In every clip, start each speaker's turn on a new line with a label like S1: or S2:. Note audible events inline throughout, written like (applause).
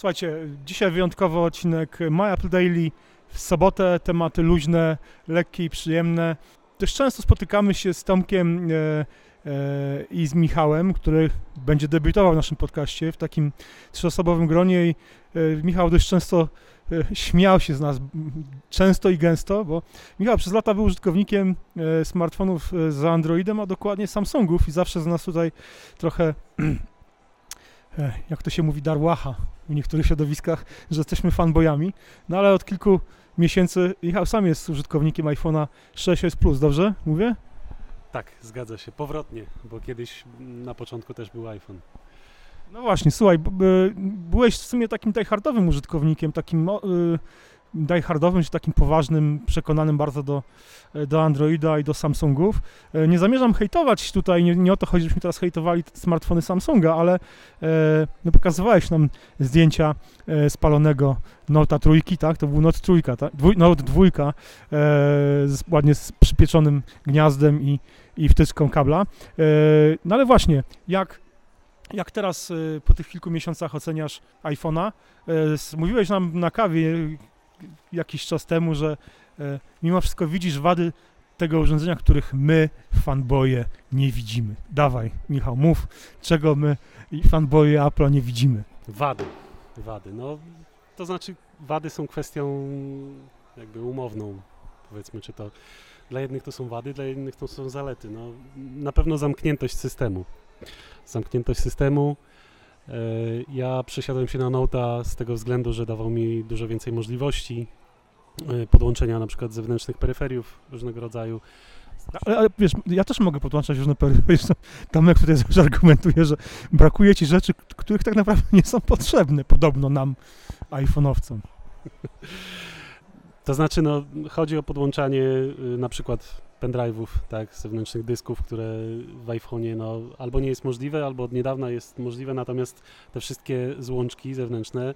S1: Słuchajcie, dzisiaj wyjątkowo odcinek My Apple Daily. W sobotę tematy luźne, lekkie i przyjemne. Dość często spotykamy się z Tomkiem e, e, i z Michałem, który będzie debiutował w naszym podcaście w takim trzyosobowym gronie i e, Michał dość często e, śmiał się z nas, często i gęsto, bo Michał przez lata był użytkownikiem e, smartfonów e, z Androidem, a dokładnie Samsungów i zawsze z nas tutaj trochę, (clears throat) jak to się mówi, darłacha w niektórych środowiskach, że jesteśmy fanboyami. No ale od kilku miesięcy Michał sam jest użytkownikiem iPhone'a 6s Plus, dobrze mówię?
S2: Tak, zgadza się. Powrotnie, bo kiedyś na początku też był iPhone.
S1: No właśnie, słuchaj, b- byłeś w sumie takim diehardowym użytkownikiem, takim y, diehardowym, czy takim poważnym, przekonanym bardzo do, do Androida i do Samsungów. E, Nie zamierzam hejtować tutaj, nie, nie o to chodzi, żebyśmy teraz hejtowali smartfony Samsunga, ale e, no pokazywałeś nam zdjęcia e, spalonego Note'a trójki, tak? To był Note trójka, tak? Dwój, Note dwójka e, z, ładnie z przypieczonym gniazdem i, i wtyczką kabla. E, no ale właśnie, jak jak teraz po tych kilku miesiącach oceniasz iPhone'a? Mówiłeś nam na kawie jakiś czas temu, że y, mimo wszystko widzisz wady tego urządzenia, których my, fanboye, nie widzimy. Dawaj, Michał, mów, czego my, i fanboye Apple'a, nie widzimy.
S2: Wady. Wady. No, to znaczy, wady są kwestią jakby umowną, powiedzmy, czy to dla jednych to są wady, dla innych to są zalety. No, na pewno zamkniętość systemu. Zamkniętość systemu. E, Ja przesiadłem się na Note'a z tego względu, że dawał mi dużo więcej możliwości e, podłączenia na przykład zewnętrznych peryferiów różnego rodzaju.
S1: Ale, ale wiesz, ja też mogę podłączać różne pery. (laughs) Wiesz, no, Tomek tutaj zawsze argumentuje, że brakuje ci rzeczy, których tak naprawdę (laughs) nie są potrzebne, podobno nam, iPhone'owcom.
S2: To znaczy, no, chodzi o podłączanie y, na przykład pendrive'ów, tak, zewnętrznych dysków, które w iPhone'ie no, albo nie jest możliwe, albo od niedawna jest możliwe, natomiast te wszystkie złączki zewnętrzne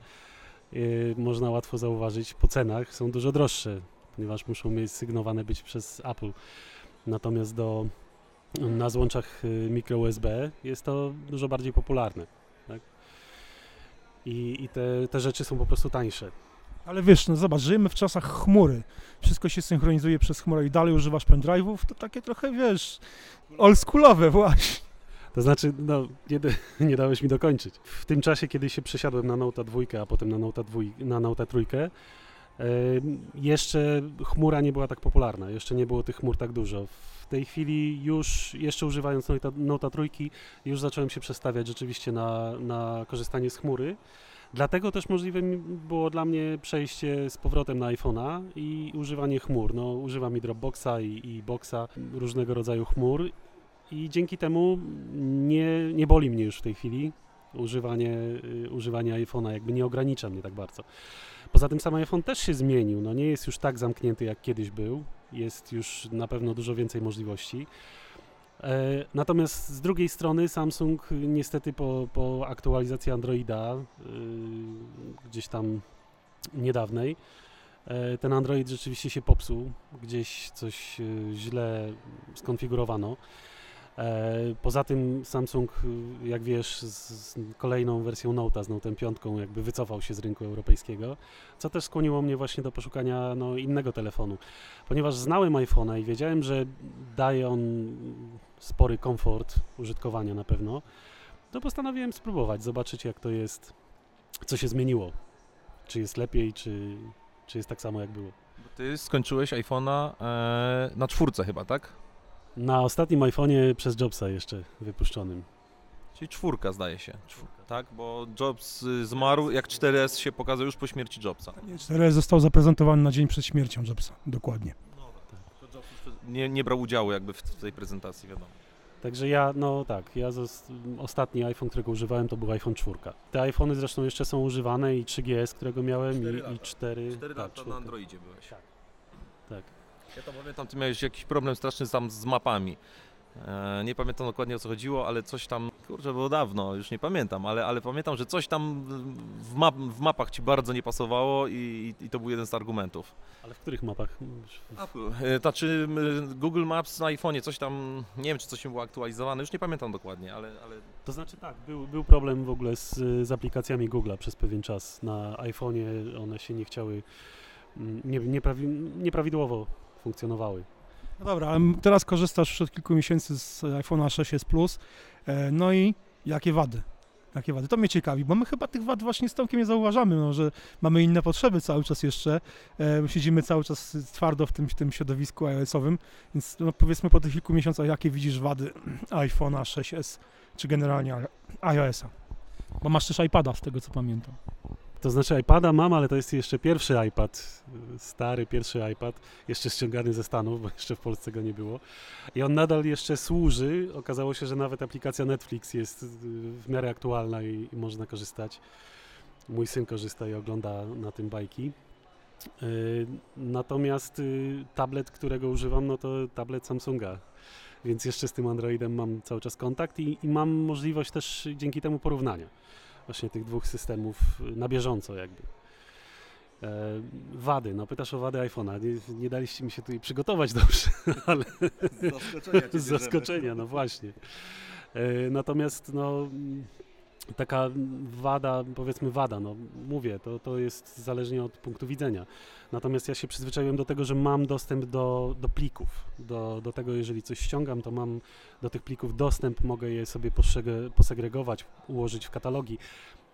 S2: y, można łatwo zauważyć po cenach są dużo droższe, ponieważ muszą mieć sygnowane być przez Apple. Natomiast do, na złączach y, micro USB jest to dużo bardziej popularne. Tak? I, i te, te rzeczy są po prostu tańsze.
S1: Ale wiesz, no zobacz, żyjemy w czasach chmury. Wszystko się synchronizuje przez chmurę i dalej używasz pendrive'ów, to takie trochę, wiesz, oldschoolowe właśnie.
S2: To znaczy, no, nie, (laughs) nie dałeś mi dokończyć. W tym czasie, kiedy się przesiadłem na Note 2, a potem na Note, 2, na Note 3, e, jeszcze chmura nie była tak popularna, jeszcze nie było tych chmur tak dużo. W tej chwili już, jeszcze używając Note, Note 3, już zacząłem się przestawiać rzeczywiście na, na korzystanie z chmury. Dlatego też możliwe było dla mnie przejście z powrotem na iPhone'a i używanie chmur. No, używam i Dropboxa i, i Boxa, różnego rodzaju chmur i dzięki temu nie, nie boli mnie już w tej chwili używanie, y, używanie iPhone'a, jakby nie ogranicza mnie tak bardzo. Poza tym sam iPhone też się zmienił, no nie jest już tak zamknięty jak kiedyś był, jest już na pewno dużo więcej możliwości. E, Natomiast z drugiej strony Samsung niestety po, po aktualizacji Androida y, gdzieś tam niedawnej e, ten Android rzeczywiście się popsuł, gdzieś coś źle skonfigurowano. E, Poza tym Samsung, jak wiesz, z, z kolejną wersją Note'a, z Note'em 5, jakby wycofał się z rynku europejskiego, co też skłoniło mnie właśnie do poszukania no, innego telefonu. Ponieważ znałem iPhone'a i wiedziałem, że daje on spory komfort użytkowania na pewno, to postanowiłem spróbować, zobaczyć jak to jest, co się zmieniło. Czy jest lepiej, czy, czy jest tak samo jak było.
S3: Ty skończyłeś iPhone'a e, na czwórce chyba, tak?
S2: Na ostatnim iPhone'ie przez Jobsa jeszcze wypuszczonym.
S3: Czyli czwórka zdaje się. Czwórka, tak? Bo Jobs y, zmarł, jak 4S się pokazał już po śmierci Jobsa.
S1: 4S został zaprezentowany na dzień przed śmiercią Jobsa, dokładnie.
S3: Nie, nie brał udziału jakby w tej prezentacji, wiadomo.
S2: Także ja, no tak, ja zos- ostatni iPhone, którego używałem, to był iPhone 4. Te iPhony zresztą jeszcze są używane i 3GS, którego miałem
S3: Cztery
S2: i,
S3: lata.
S2: i 4,
S3: 4
S2: tak,
S3: lata na. Androidzie byłeś.
S2: Tak.
S3: Ja to pamiętam, ty miałeś jakiś problem straszny tam z mapami. E, Nie pamiętam dokładnie o co chodziło, ale coś tam, kurczę, było dawno, już nie pamiętam, ale, ale pamiętam, że coś tam w, map, w mapach ci bardzo nie pasowało i, i to był jeden z argumentów.
S2: Ale w których mapach?
S3: E, Znaczy m, Google Maps na iPhone'ie, coś tam, nie wiem czy coś mi było aktualizowane, już nie pamiętam dokładnie, ale, ale
S2: To znaczy tak, był, był problem w ogóle z, z aplikacjami Google'a przez pewien czas. Na iPhone'ie one się nie chciały, nie, nieprawi, nieprawidłowo funkcjonowały.
S1: No dobra, teraz korzystasz już od kilku miesięcy z iPhone'a 6s Plus. E, No i jakie wady? Jakie wady? To mnie ciekawi, bo my chyba tych wad właśnie z Tomkiem nie zauważamy, no, że mamy inne potrzeby cały czas jeszcze. E, siedzimy cały czas twardo w tym, w tym środowisku iOS-owym, więc no, powiedzmy po tych kilku miesiącach, jakie widzisz wady (clears throat) iPhone'a 6s, czy generalnie iOS-a? Bo masz też iPada, z tego co pamiętam.
S2: To znaczy iPada mam, ale to jest jeszcze pierwszy iPad, stary pierwszy iPad, jeszcze ściągany ze Stanów, bo jeszcze w Polsce go nie było. I on nadal jeszcze służy. Okazało się, że nawet aplikacja Netflix jest y, w miarę aktualna i, i można korzystać. Mój syn korzysta i ogląda na tym bajki. Y, Natomiast y, tablet, którego używam, no to tablet Samsunga. Więc jeszcze z tym Androidem mam cały czas kontakt i, i mam możliwość też dzięki temu porównania właśnie tych dwóch systemów na bieżąco jakby. E, wady, no pytasz o wady iPhone'a. Nie, nie daliście mi się tutaj przygotować dobrze, (laughs) ale
S3: z zaskoczenia (laughs)
S2: z zaskoczenia, no właśnie. E, Natomiast no, taka wada, powiedzmy wada, no mówię, to, to jest zależnie od punktu widzenia. Natomiast ja się przyzwyczaiłem do tego, że mam dostęp do, do plików. Do, do tego, jeżeli coś ściągam, to mam do tych plików dostęp, mogę je sobie posegregować, ułożyć w katalogi.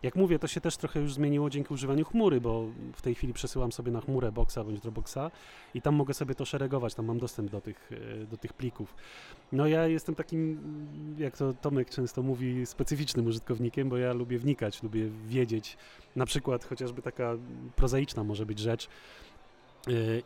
S2: Jak mówię, to się też trochę już zmieniło dzięki używaniu chmury, bo w tej chwili przesyłam sobie na chmurę Boxa bądź Dropboxa i tam mogę sobie to szeregować, tam mam dostęp do tych, e, do tych plików. No ja jestem takim, jak to Tomek często mówi, specyficznym użytkownikiem, bo ja lubię wnikać, lubię wiedzieć, na przykład chociażby taka prozaiczna może być rzecz,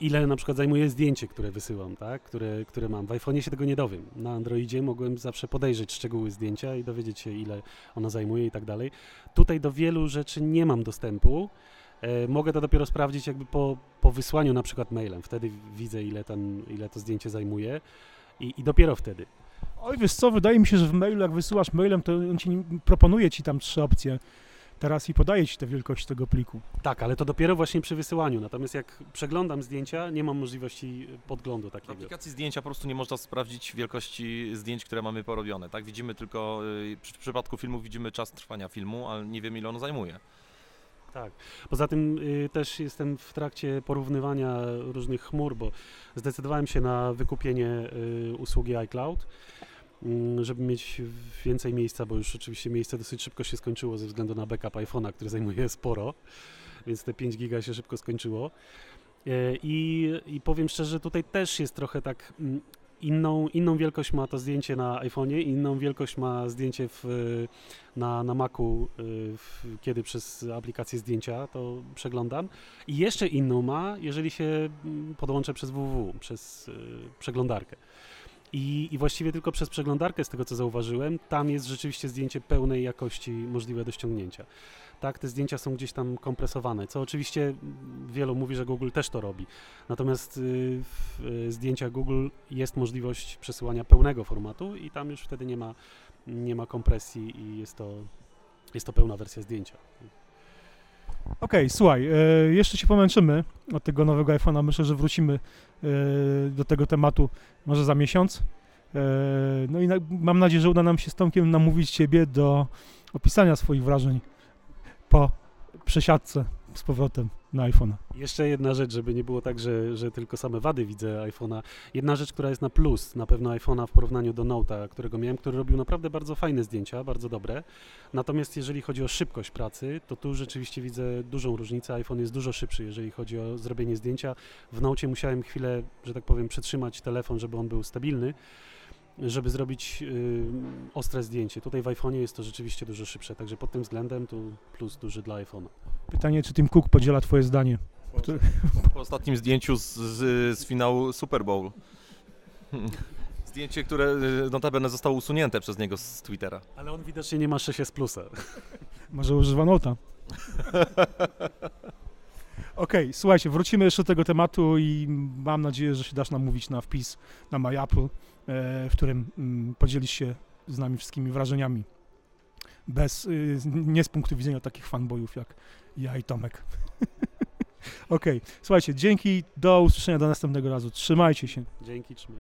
S2: ile na przykład zajmuje zdjęcie, które wysyłam, tak? które, które mam. W iPhone'ie się tego nie dowiem. Na Androidzie mogłem zawsze podejrzeć szczegóły zdjęcia i dowiedzieć się, ile ona zajmuje i tak dalej. Tutaj do wielu rzeczy nie mam dostępu. E, mogę to dopiero sprawdzić jakby po, po wysłaniu na przykład mailem. Wtedy widzę, ile, ten, ile to zdjęcie zajmuje i, i dopiero wtedy.
S1: Oj, wiesz co, wydaje mi się, że w mailu, jak wysyłasz mailem, to on ci proponuje ci tam trzy opcje teraz i podaje ci tę wielkość tego pliku.
S2: Tak, ale to dopiero właśnie przy wysyłaniu. Natomiast jak przeglądam zdjęcia, nie mam możliwości podglądu
S3: W
S2: takiego.
S3: aplikacji zdjęcia po prostu nie można sprawdzić wielkości zdjęć, które mamy porobione, tak? Widzimy tylko, przy- w przypadku filmu widzimy czas trwania filmu, ale nie wiemy ile on zajmuje.
S2: Tak. Poza tym y, też jestem w trakcie porównywania różnych chmur, bo zdecydowałem się na wykupienie y, usługi iCloud, żeby mieć więcej miejsca, bo już oczywiście miejsce dosyć szybko się skończyło ze względu na backup iPhone'a, który zajmuje sporo, więc te 5 giga się szybko skończyło. Y, I, I powiem szczerze, tutaj też jest trochę tak. mm, Inną, inną wielkość ma to zdjęcie na iPhone'ie, inną wielkość ma zdjęcie w, na, na Macu, y, w, kiedy przez aplikację zdjęcia to przeglądam. I jeszcze inną ma, jeżeli się mm, podłączę przez www, przez przeglądarkę. I, I właściwie tylko przez przeglądarkę, z tego co zauważyłem, tam jest rzeczywiście zdjęcie pełnej jakości możliwe do ściągnięcia. Tak, te zdjęcia są gdzieś tam kompresowane, co oczywiście wielu mówi, że Google też to robi. Natomiast y, w y, zdjęciach Google jest możliwość przesyłania pełnego formatu i tam już wtedy nie ma, nie ma kompresji i jest to, jest to pełna wersja zdjęcia.
S1: Okej, słuchaj, e, jeszcze się pomęczymy od tego nowego iPhone'a. Myślę, że wrócimy e, do tego tematu może za miesiąc. E, no i mam nadzieję, że uda nam się z Tomkiem namówić Ciebie do opisania swoich wrażeń po przesiadce z powrotem na iPhone'a.
S2: Jeszcze jedna rzecz, żeby nie było tak, że, że tylko same wady widzę iPhone'a. Jedna rzecz, która jest na plus na pewno iPhone'a w porównaniu do Note'a, którego miałem, który robił naprawdę bardzo fajne zdjęcia, bardzo dobre. Natomiast jeżeli chodzi o szybkość pracy, to tu rzeczywiście widzę dużą różnicę. iPhone jest dużo szybszy, jeżeli chodzi o zrobienie zdjęcia. W Note'cie musiałem chwilę, że tak powiem, przytrzymać telefon, żeby on był stabilny, żeby zrobić y, ostre zdjęcie. Tutaj w iPhone'ie jest to rzeczywiście dużo szybsze, także pod tym względem tu plus duży dla iPhone'a.
S1: Pytanie, czy Tim Cook podziela Twoje zdanie? Który-
S3: Po ostatnim zdjęciu z, z, z finału Super Bowl. (laughs) Zdjęcie, które y, notabene zostało usunięte przez niego z Twittera.
S2: Ale on widocznie nie ma 6S plusa. (laughs)
S1: Może używa Nota? (laughs) Okej, słuchajcie, wrócimy jeszcze do tego tematu i mam nadzieję, że się dasz namówić na wpis na My Apple w którym mm, podzielisz się z nami wszystkimi wrażeniami. Bez, y, nie z punktu widzenia takich fanboyów jak ja i Tomek. (laughs) Okej, słuchajcie, dzięki, do usłyszenia do następnego razu. Trzymajcie się.
S2: Dzięki, trzymaj.